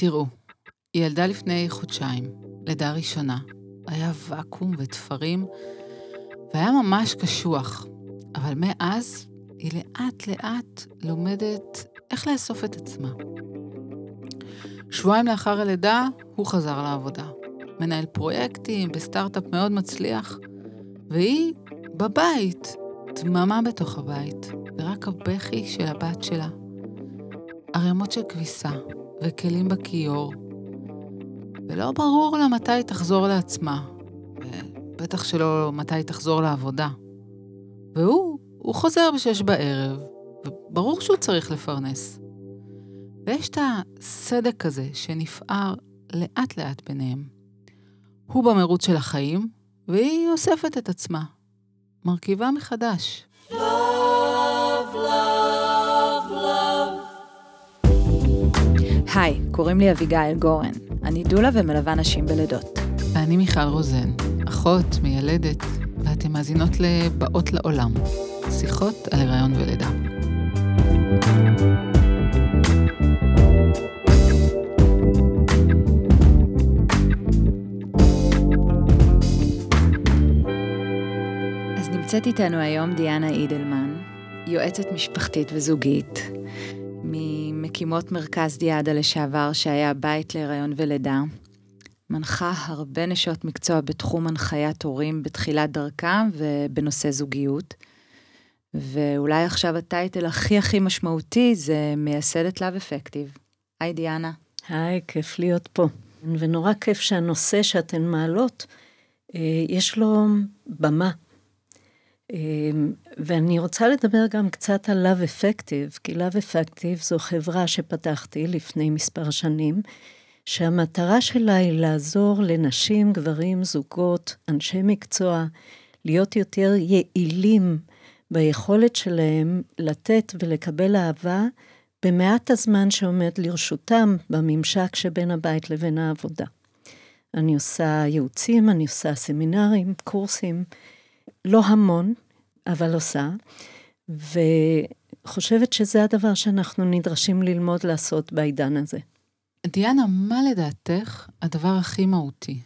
תראו, היא ילדה לפני חודשיים, לידה ראשונה. היה ואקום ותפרים, והיה ממש קשוח. אבל מאז, היא לאט-לאט לומדת איך לאסוף את עצמה. שבועיים לאחר הלידה, הוא חזר לעבודה. מנהל פרויקטים בסטארט-אפ מאוד מצליח, והיא בבית, דממה בתוך הבית, ורק הבכי של הבת שלה. ערימות של כביסה וכלים בכיור, ולא ברור לה מתי תחזור לעצמה, ובטח שלא מתי תחזור לעבודה. והוא, הוא חוזר בשש בערב, וברור שהוא צריך לפרנס. ויש את הסדק הזה שנפער לאט-לאט ביניהם. הוא במרוץ של החיים, והיא אוספת את עצמה. מרכיבה מחדש. היי, קוראים לי אביגיל גורן. אני דולה ומלווה נשים בלידות. ואני מיכל רוזן, אחות, מיילדת, ואתן מאזינות ל"באות לעולם", שיחות על הריון ולידה. נמצאת איתנו היום דיאנה אידלמן, יועצת משפחתית וזוגית, ממקימות מרכז דיאדה לשעבר שהיה בית להיריון ולידה. מנחה הרבה נשות מקצוע בתחום הנחיית הורים בתחילת דרכם ובנושא זוגיות. ואולי עכשיו הטייטל הכי הכי משמעותי זה מייסדת לאו אפקטיב. היי דיאנה. היי, כיף להיות פה. ונורא כיף שהנושא שאתן מעלות, אה, יש לו במה. אמ, ואני רוצה לדבר גם קצת על Love Effective, כי Love Effective זו חברה שפתחתי לפני מספר שנים, שהמטרה שלה היא לעזור לנשים, גברים, זוגות, אנשי מקצוע, להיות יותר יעילים ביכולת שלהם לתת ולקבל אהבה במעט הזמן שעומד לרשותם בממשק שבין הבית לבין העבודה. אני עושה ייעוצים, אני עושה סמינרים, קורסים. לא המון, אבל עושה, וחושבת שזה הדבר שאנחנו נדרשים ללמוד לעשות בעידן הזה. דיאנה, מה לדעתך הדבר הכי מהותי?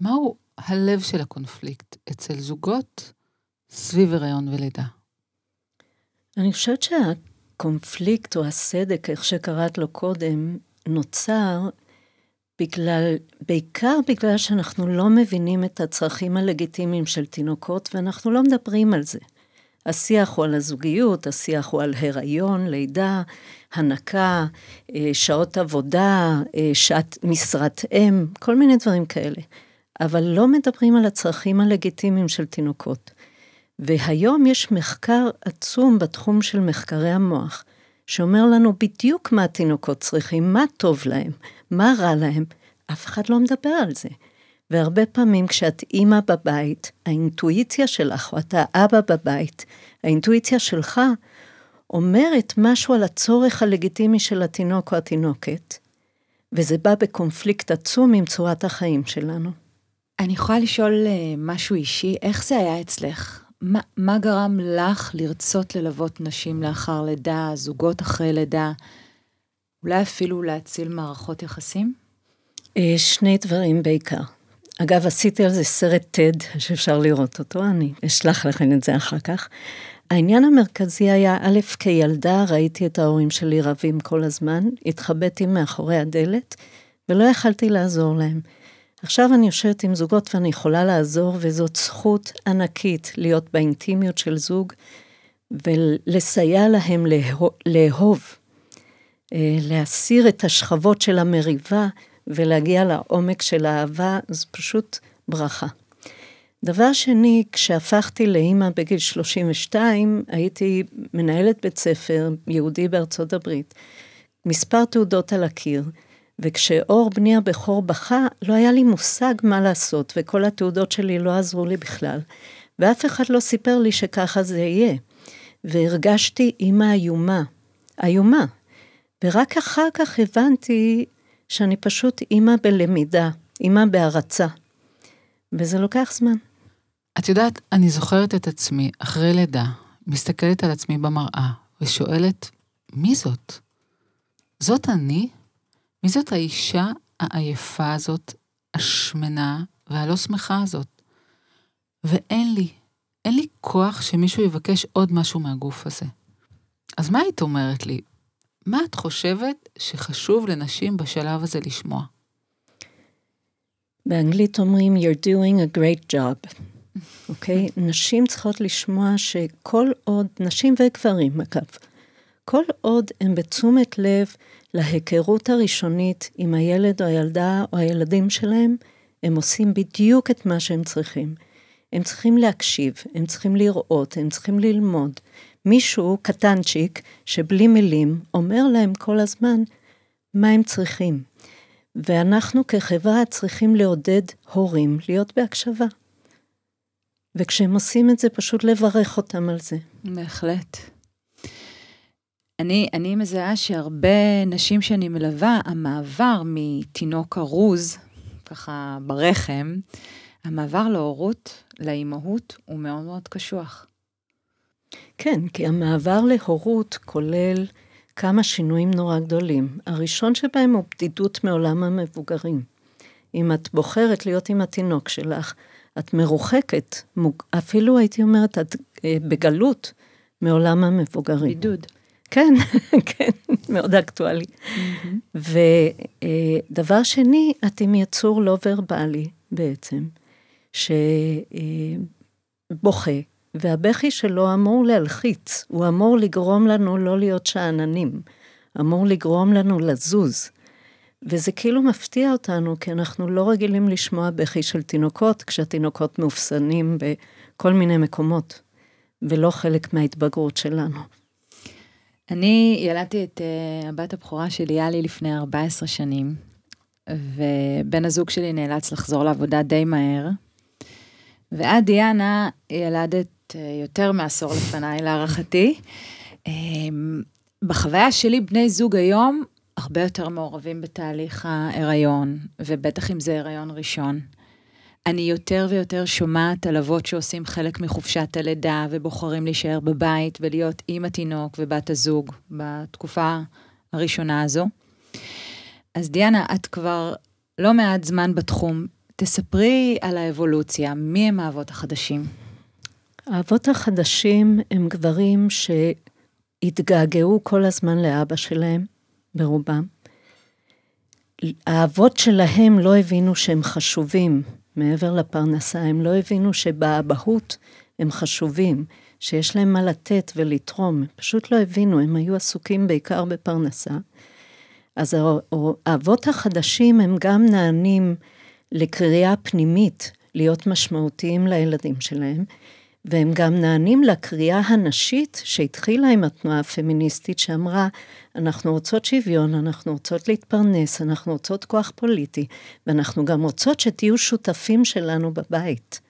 מהו הלב של הקונפליקט אצל זוגות סביב הריון ולידה? אני חושבת שהקונפליקט או הסדק, איך שקראת לו קודם, נוצר בגלל, בעיקר בגלל שאנחנו לא מבינים את הצרכים הלגיטימיים של תינוקות, ואנחנו לא מדברים על זה. השיח הוא על הזוגיות, השיח הוא על הריון, לידה, הנקה, אה, שעות עבודה, אה, שעת משרת אם, כל מיני דברים כאלה. אבל לא מדברים על הצרכים הלגיטימיים של תינוקות. והיום יש מחקר עצום בתחום של מחקרי המוח, שאומר לנו בדיוק מה התינוקות צריכים, מה טוב להם, מה רע להם, אף אחד לא מדבר על זה. והרבה פעמים כשאת אימא בבית, האינטואיציה שלך, או אתה אבא בבית, האינטואיציה שלך אומרת משהו על הצורך הלגיטימי של התינוק או התינוקת, וזה בא בקונפליקט עצום עם צורת החיים שלנו. אני יכולה לשאול אה, משהו אישי, איך זה היה אצלך? מה, גרם לך לרצות ללוות נשים לאחר לידה, זוגות אחרי לידה, אולי אפילו להציל מערכות יחסים? אה, שני דברים בעיקר. אגב, עשיתי על זה סרט TED שאפשר לראות אותו, אני אשלח לכם את זה אחר כך. העניין המרכזי היה, א', כילדה ראיתי את ההורים שלי רבים כל הזמן, התחבאתי מאחורי הדלת, ולא יכלתי לעזור להם. עכשיו אני יושבת עם זוגות ואני יכולה לעזור, וזאת זכות ענקית להיות באינטימיות של זוג, ולסייע להם לאהוב, אה, להסיר את השכבות של המריבה, ולהגיע לעומק של האהבה, זו פשוט ברכה. דבר שני, כשהפכתי לאימא בגיל 32, הייתי מנהלת בית ספר יהודי בארצות הברית, מספר תעודות על הקיר, וכשאור בני הבכור בכה, לא היה לי מושג מה לעשות, וכל התעודות שלי לא עזרו לי בכלל. ואף אחד לא סיפר לי שככה זה יהיה. והרגשתי אימא איומה, איומה. ורק אחר כך הבנתי שאני פשוט אימא בלמידה, אימא בהרצה. וזה לוקח זמן. את יודעת, אני זוכרת את עצמי, אחרי לידה, מסתכלת על עצמי במראה, ושואלת, מי זאת? זאת אני? מי זאת האישה העייפה הזאת, השמנה והלא שמחה הזאת? ואין לי, אין לי כוח שמישהו יבקש עוד משהו מהגוף הזה. אז מה היית אומרת לי? מה את חושבת שחשוב לנשים בשלב הזה לשמוע? באנגלית אומרים, you're doing a great job. אוקיי? Okay? נשים צריכות לשמוע שכל עוד, נשים וגברים אגב, כל עוד הם בתשומת לב להיכרות הראשונית עם הילד או הילדה או הילדים שלהם, הם עושים בדיוק את מה שהם צריכים. הם צריכים להקשיב, הם צריכים לראות, הם צריכים ללמוד. מישהו קטנצ'יק שבלי מילים אומר להם כל הזמן מה הם צריכים. ואנחנו כחברה צריכים לעודד הורים להיות בהקשבה. וכשהם עושים את זה, פשוט לברך אותם על זה. בהחלט. אני, אני מזהה שהרבה נשים שאני מלווה, המעבר מתינוק ארוז, ככה ברחם, המעבר להורות, לאימהות, הוא מאוד מאוד קשוח. כן, כי המעבר להורות כולל כמה שינויים נורא גדולים. הראשון שבהם הוא בדידות מעולם המבוגרים. אם את בוחרת להיות עם התינוק שלך, את מרוחקת, אפילו הייתי אומרת, את אה, בגלות מעולם המבוגרים. בידוד. כן, כן, מאוד אקטואלי. Mm-hmm. ודבר שני, את עם יצור לא ורבלי בעצם, שבוכה, והבכי שלו אמור להלחיץ, הוא אמור לגרום לנו לא להיות שאננים, אמור לגרום לנו לזוז. וזה כאילו מפתיע אותנו, כי אנחנו לא רגילים לשמוע בכי של תינוקות, כשהתינוקות מאופסנים בכל מיני מקומות, ולא חלק מההתבגרות שלנו. אני ילדתי את uh, הבת הבכורה שלי, יאלי, לפני 14 שנים, ובן הזוג שלי נאלץ לחזור לעבודה די מהר. ואת, דיאנה, ילדת uh, יותר מעשור לפניי, להערכתי. Um, בחוויה שלי, בני זוג היום הרבה יותר מעורבים בתהליך ההיריון, ובטח אם זה הריון ראשון. אני יותר ויותר שומעת על אבות שעושים חלק מחופשת הלידה ובוחרים להישאר בבית ולהיות עם התינוק ובת הזוג בתקופה הראשונה הזו. אז דיאנה, את כבר לא מעט זמן בתחום. תספרי על האבולוציה, מי הם האבות החדשים? האבות החדשים הם גברים שהתגעגעו כל הזמן לאבא שלהם, ברובם. האבות שלהם לא הבינו שהם חשובים מעבר לפרנסה, הם לא הבינו שבאבהות הם חשובים, שיש להם מה לתת ולתרום, פשוט לא הבינו, הם היו עסוקים בעיקר בפרנסה. אז האבות החדשים הם גם נענים לקריאה פנימית להיות משמעותיים לילדים שלהם, והם גם נענים לקריאה הנשית שהתחילה עם התנועה הפמיניסטית שאמרה, אנחנו רוצות שוויון, אנחנו רוצות להתפרנס, אנחנו רוצות כוח פוליטי, ואנחנו גם רוצות שתהיו שותפים שלנו בבית.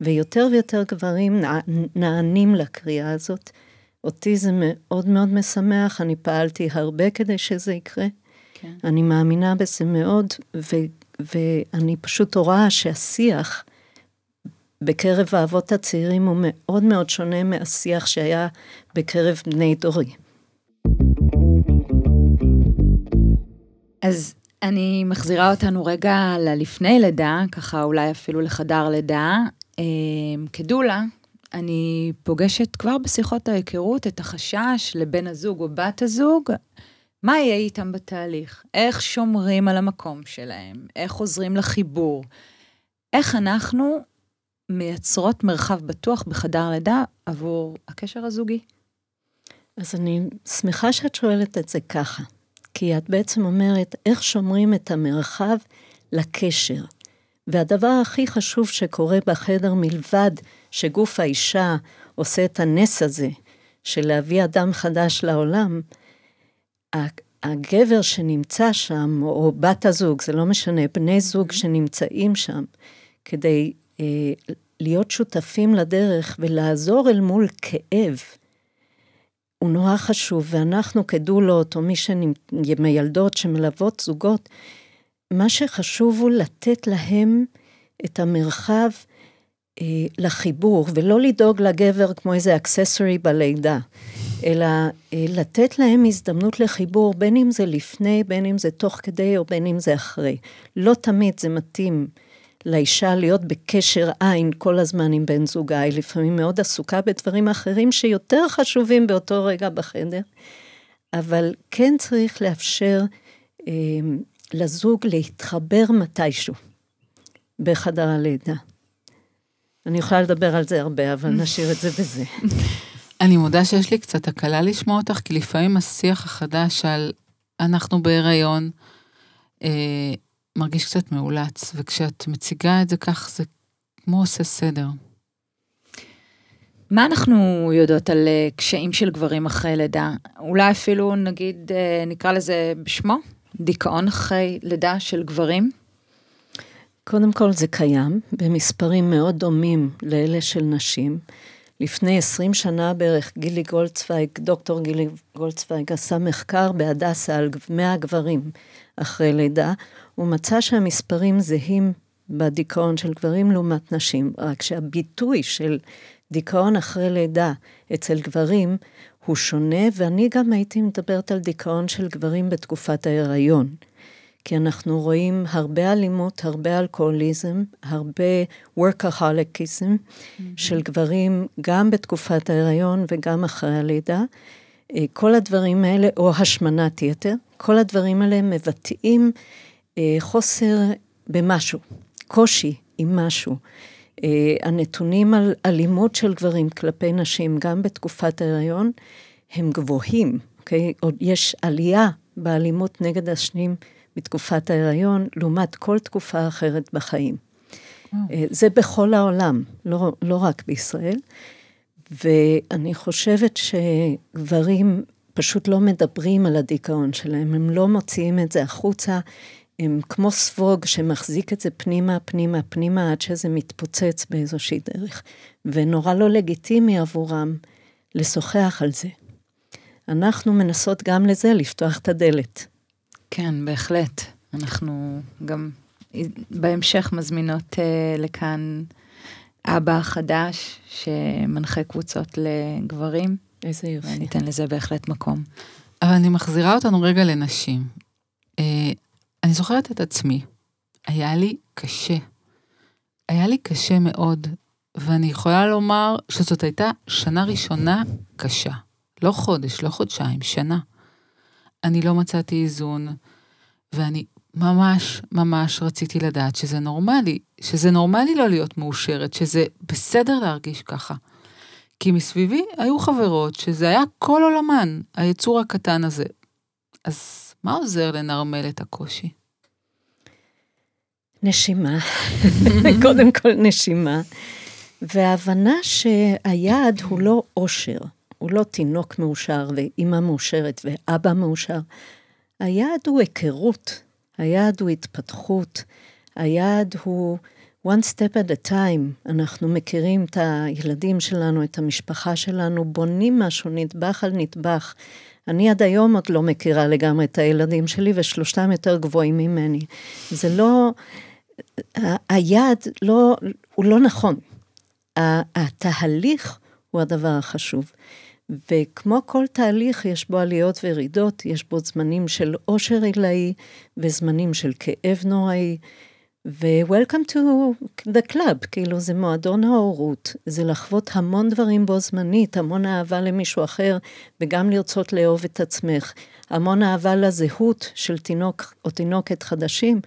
ויותר ויותר גברים נענים לקריאה הזאת. אותי זה מאוד מאוד משמח, אני פעלתי הרבה כדי שזה יקרה. כן. אני מאמינה בזה מאוד, ו, ואני פשוט רואה שהשיח, בקרב האבות הצעירים הוא מאוד מאוד שונה מהשיח שהיה בקרב בני דורי. אז אני מחזירה אותנו רגע ללפני לידה, ככה אולי אפילו לחדר לידה. אמ, כדולה, אני פוגשת כבר בשיחות ההיכרות את החשש לבן הזוג או בת הזוג, מה יהיה איתם בתהליך? איך שומרים על המקום שלהם? איך עוזרים לחיבור? איך אנחנו מייצרות מרחב בטוח בחדר לידה עבור הקשר הזוגי. אז אני שמחה שאת שואלת את זה ככה, כי את בעצם אומרת איך שומרים את המרחב לקשר. והדבר הכי חשוב שקורה בחדר מלבד שגוף האישה עושה את הנס הזה של להביא אדם חדש לעולם, הגבר שנמצא שם, או בת הזוג, זה לא משנה, בני זוג שנמצאים שם, כדי אה, להיות שותפים לדרך ולעזור אל מול כאב, הוא נורא חשוב, ואנחנו כדולות, או מי שמילדות שמלוות זוגות, מה שחשוב הוא לתת להם את המרחב אה, לחיבור, ולא לדאוג לגבר כמו איזה אקססורי בלידה, אלא אה, לתת להם הזדמנות לחיבור, בין אם זה לפני, בין אם זה תוך כדי או בין אם זה אחרי. לא תמיד זה מתאים לאישה להיות בקשר עין כל הזמן עם בן זוגה, היא לפעמים מאוד עסוקה בדברים אחרים שיותר חשובים באותו רגע בחדר, אבל כן צריך לאפשר אה, לזוג להתחבר מתישהו בחדר הלידה. אני יכולה לדבר על זה הרבה, אבל נשאיר את זה בזה. אני מודה שיש לי קצת הקלה לשמוע אותך, כי לפעמים השיח החדש על אנחנו בהיריון, אה, מרגיש קצת מאולץ, וכשאת מציגה את זה כך, זה כמו עושה סדר. מה אנחנו יודעות על אה, קשיים של גברים אחרי לידה? אולי אפילו נגיד, אה, נקרא לזה בשמו, דיכאון אחרי לידה של גברים? קודם כל זה קיים במספרים מאוד דומים לאלה של נשים. לפני 20 שנה בערך גילי גולדצוויג, דוקטור גילי גולדצוויג עשה מחקר בהדסה על 100 גברים אחרי לידה, הוא מצא שהמספרים זהים בדיכאון של גברים לעומת נשים, רק שהביטוי של דיכאון אחרי לידה אצל גברים הוא שונה, ואני גם הייתי מדברת על דיכאון של גברים בתקופת ההיריון. כי אנחנו רואים הרבה אלימות, הרבה אלכוהוליזם, הרבה workaholicism mm-hmm. של גברים גם בתקופת ההיריון וגם אחרי הלידה. אה, כל הדברים האלה, או השמנת יתר, כל הדברים האלה מבטאים חוסר במשהו, קושי עם משהו. אה, הנתונים על אלימות של גברים כלפי נשים, גם בתקופת ההיריון, הם גבוהים, אוקיי? עוד יש עלייה באלימות נגד השנים בתקופת ההיריון, לעומת כל תקופה אחרת בחיים. Oh. זה בכל העולם, לא, לא רק בישראל. ואני חושבת שגברים פשוט לא מדברים על הדיכאון שלהם, הם לא מוציאים את זה החוצה, הם כמו ספוג שמחזיק את זה פנימה, פנימה, פנימה, עד שזה מתפוצץ באיזושהי דרך. ונורא לא לגיטימי עבורם לשוחח על זה. אנחנו מנסות גם לזה לפתוח את הדלת. כן, בהחלט. אנחנו גם בהמשך מזמינות uh, לכאן אבא חדש שמנחה קבוצות לגברים. איזה יופי. וניתן לזה בהחלט מקום. אבל אני מחזירה אותנו רגע לנשים. Uh, אני זוכרת את עצמי, היה לי קשה. היה לי קשה מאוד, ואני יכולה לומר שזאת הייתה שנה ראשונה קשה. לא חודש, לא חודשיים, שנה. אני לא מצאתי איזון, ואני ממש ממש רציתי לדעת שזה נורמלי, שזה נורמלי לא להיות מאושרת, שזה בסדר להרגיש ככה. כי מסביבי היו חברות שזה היה כל עולמן, היצור הקטן הזה. אז מה עוזר לנרמל את הקושי? נשימה, קודם כל נשימה, וההבנה שהיעד הוא לא אושר. הוא לא תינוק מאושר ואימא מאושרת ואבא מאושר. היעד הוא היכרות, היעד הוא התפתחות, היעד הוא one step at a time. אנחנו מכירים את הילדים שלנו, את המשפחה שלנו, בונים משהו נדבך על נדבך. אני עד היום עוד לא מכירה לגמרי את הילדים שלי, ושלושתם יותר גבוהים ממני. זה לא, היעד לא, הוא לא נכון. התהליך הוא הדבר החשוב. וכמו כל תהליך, יש בו עליות וירידות, יש בו זמנים של עושר עילאי וזמנים של כאב נוראי. ו-Welcome to the club, כאילו זה מועדון ההורות, זה לחוות המון דברים בו זמנית, המון אהבה למישהו אחר, וגם לרצות לאהוב את עצמך, המון אהבה לזהות של תינוק או תינוקת חדשים,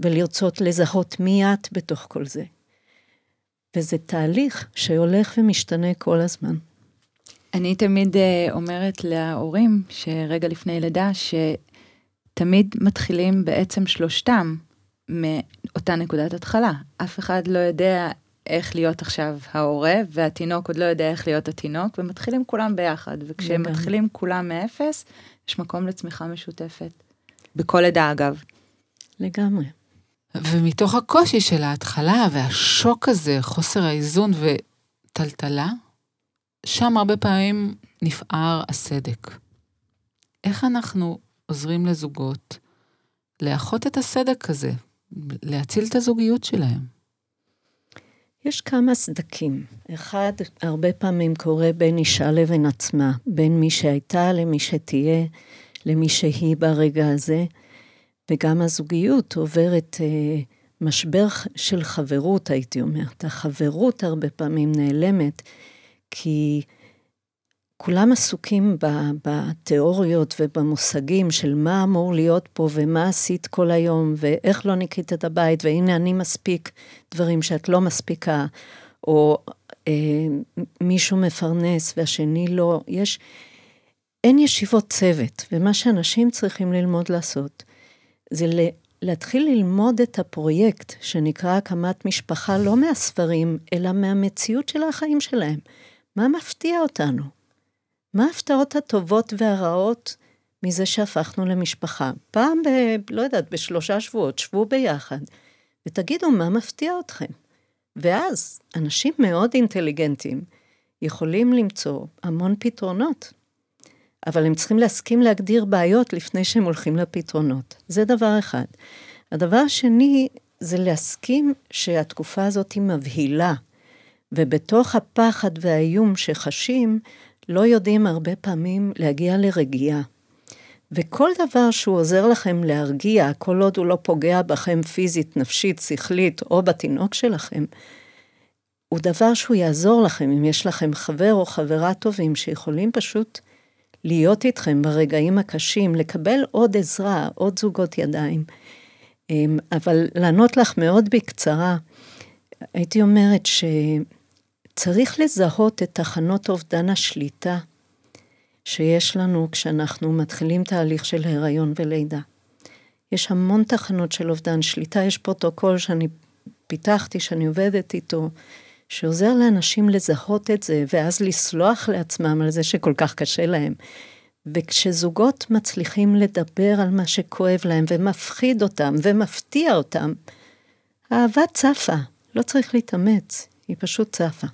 ולרצות לזהות מי את בתוך כל זה. וזה תהליך שהולך ומשתנה כל הזמן. אני תמיד אה, אומרת להורים שרגע לפני לידה, שתמיד מתחילים בעצם שלושתם מאותה נקודת התחלה. אף אחד לא יודע איך להיות עכשיו ההורה, והתינוק עוד לא יודע איך להיות התינוק, ומתחילים כולם ביחד. וכשהם מתחילים כולם מאפס, יש מקום לצמיחה משותפת. בכל לידה אגב. לגמרי. ומתוך הקושי של ההתחלה והשוק הזה, חוסר האיזון וטלטלה, שם הרבה פעמים נפער הסדק. איך אנחנו עוזרים לזוגות לאחות את הסדק הזה, להציל את הזוגיות שלהם? יש כמה סדקים. אחד, הרבה פעמים קורה בין אישה לבין עצמה, בין מי שהייתה למי שתהיה, למי שהיא ברגע הזה, וגם הזוגיות עוברת אה, משבר של חברות, הייתי אומרת. החברות הרבה פעמים נעלמת, כי כולם עסוקים בתיאוריות ובמושגים של מה אמור להיות פה ומה עשית כל היום ואיך לא ניקית את הבית והנה אני מספיק דברים שאת לא מספיקה, או אה, מישהו מפרנס והשני לא. יש, אין ישיבות צוות, ומה שאנשים צריכים ללמוד לעשות זה להתחיל ללמוד את הפרויקט שנקרא הקמת משפחה לא מהספרים, אלא מהמציאות של החיים שלהם. מה מפתיע אותנו? מה ההפתעות הטובות והרעות מזה שהפכנו למשפחה? פעם ב... לא יודעת, בשלושה שבועות, שבו ביחד, ותגידו מה מפתיע אתכם. ואז אנשים מאוד אינטליגנטים יכולים למצוא המון פתרונות. אבל הם צריכים להסכים להגדיר בעיות לפני שהם הולכים לפתרונות. זה דבר אחד. הדבר השני זה להסכים שהתקופה הזאת היא מבהילה, ובתוך הפחד והאיום שחשים, לא יודעים הרבה פעמים להגיע לרגיעה. וכל דבר שהוא עוזר לכם להרגיע, כל עוד הוא לא פוגע בכם פיזית, נפשית, שכלית, או בתינוק שלכם, הוא דבר שהוא יעזור לכם, אם יש לכם חבר או חברה טובים שיכולים פשוט להיות איתכם ברגעים הקשים, לקבל עוד עזרה, עוד זוגות ידיים. אמ, אבל לענות לך מאוד בקצרה, הייתי אומרת שצריך לזהות את תחנות אובדן השליטה שיש לנו כשאנחנו מתחילים תהליך של הריון ולידה. יש המון תחנות של אובדן שליטה, יש פרוטוקול שאני פיתחתי, שאני עובדת איתו, שעוזר לאנשים לזהות את זה, ואז לסלוח לעצמם על זה שכל כך קשה להם. וכשזוגות מצליחים לדבר על מה שכואב להם, ומפחיד אותם, ומפתיע אותם, האהבה צפה, לא צריך להתאמץ, היא פשוט צפה.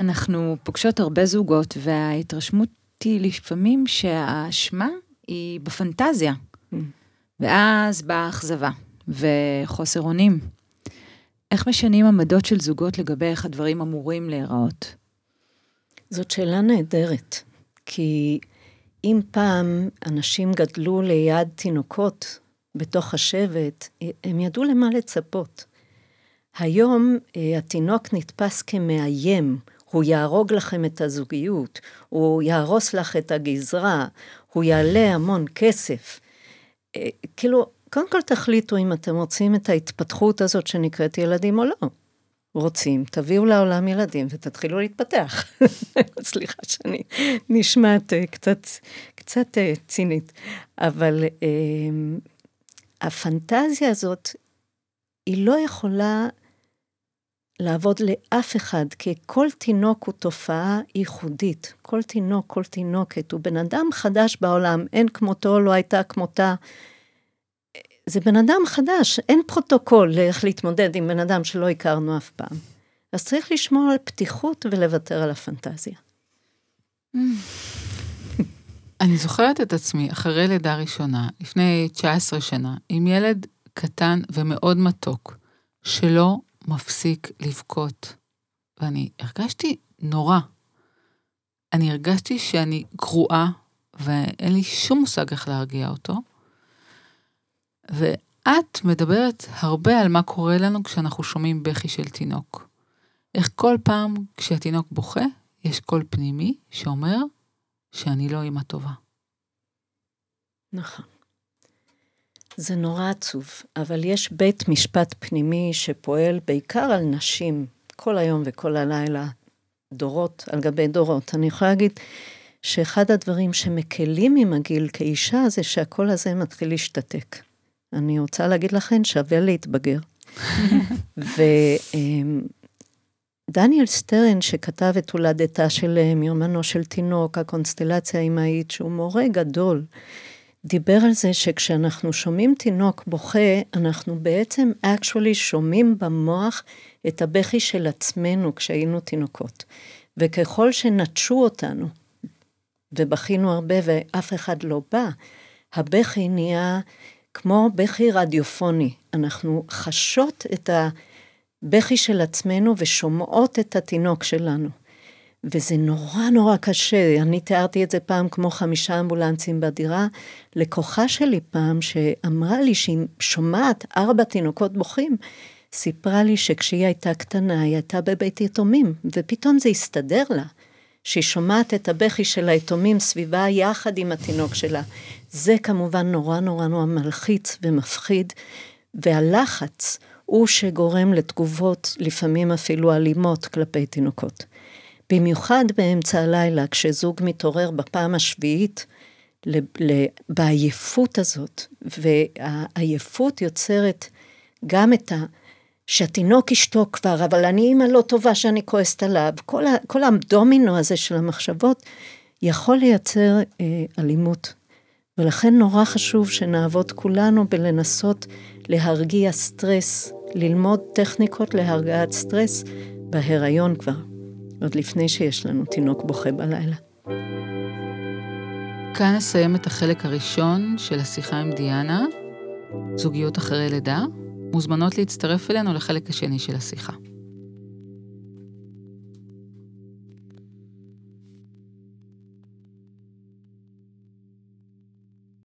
אנחנו פוגשות הרבה זוגות, וההתרשמות היא לפעמים שהאשמה היא בפנטזיה. Mm. ואז באה אכזבה. וחוסר אונים. איך משנים עמדות של זוגות לגבי איך הדברים אמורים להיראות? זאת שאלה נהדרת, כי אם פעם אנשים גדלו ליד תינוקות בתוך השבט, הם ידעו למה לצפות. היום אה, התינוק נתפס כמאיים, הוא יהרוג לכם את הזוגיות, הוא יהרוס לך את הגזרה, הוא יעלה המון כסף. אה, כאילו, קודם כל תחליטו אם אתם רוצים את ההתפתחות הזאת שנקראת ילדים או לא. רוצים, תביאו לעולם ילדים ותתחילו להתפתח. סליחה שאני נשמעת אה, קצת, קצת אה, צינית, אבל הפנטזיה הזאת, היא לא יכולה לעבוד לאף אחד, כי כל תינוק הוא תופעה ייחודית. כל תינוק, כל תינוקת, הוא בן אדם חדש בעולם, אין כמותו, לא הייתה כמותה. זה בן אדם חדש, אין פרוטוקול לאיך להתמודד עם בן אדם שלא הכרנו אף פעם. אז צריך לשמור על פתיחות ולוותר על הפנטזיה. אני זוכרת את עצמי אחרי לידה ראשונה, לפני 19 שנה, עם ילד קטן ומאוד מתוק, שלא מפסיק לבכות. ואני הרגשתי נורא. אני הרגשתי שאני גרועה, ואין לי שום מושג איך להרגיע אותו. ואת מדברת הרבה על מה קורה לנו כשאנחנו שומעים בכי של תינוק. איך כל פעם כשהתינוק בוכה, יש קול פנימי שאומר שאני לא אימא טובה. נכון. זה נורא עצוב, אבל יש בית משפט פנימי שפועל בעיקר על נשים כל היום וכל הלילה, דורות על גבי דורות. אני יכולה להגיד שאחד הדברים שמקלים עם הגיל כאישה זה שהקול הזה מתחיל להשתתק. אני רוצה להגיד לכם, שווה להתבגר. ודניאל סטרן, שכתב את הולדתה של מיומנו של תינוק, הקונסטלציה האמהית, שהוא מורה גדול, דיבר על זה שכשאנחנו שומעים תינוק בוכה, אנחנו בעצם actually שומעים במוח את הבכי של עצמנו כשהיינו תינוקות. וככל שנטשו אותנו, ובכינו הרבה ואף אחד לא בא, הבכי נהיה כמו בכי רדיופוני. אנחנו חשות את הבכי של עצמנו ושומעות את התינוק שלנו. וזה נורא נורא קשה, אני תיארתי את זה פעם כמו חמישה אמבולנסים בדירה, לקוחה שלי פעם שאמרה לי שהיא שומעת ארבע תינוקות בוכים, סיפרה לי שכשהיא הייתה קטנה היא הייתה בבית יתומים, ופתאום זה הסתדר לה, שהיא שומעת את הבכי של היתומים סביבה יחד עם התינוק שלה. זה כמובן נורא נורא נורא מלחיץ ומפחיד, והלחץ הוא שגורם לתגובות לפעמים אפילו אלימות כלפי תינוקות. במיוחד באמצע הלילה, כשזוג מתעורר בפעם השביעית, בעייפות הזאת, והעייפות יוצרת גם את ה... שהתינוק ישתוק כבר, אבל אני אימא לא טובה שאני כועסת עליו. כל, ה, כל הדומינו הזה של המחשבות יכול לייצר אה, אלימות. ולכן נורא חשוב שנעבוד כולנו בלנסות להרגיע סטרס, ללמוד טכניקות להרגעת סטרס בהיריון כבר. עוד לפני שיש לנו תינוק בוכה בלילה. כאן נסיים את החלק הראשון של השיחה עם דיאנה, זוגיות אחרי לידה. מוזמנות להצטרף אלינו לחלק השני של השיחה.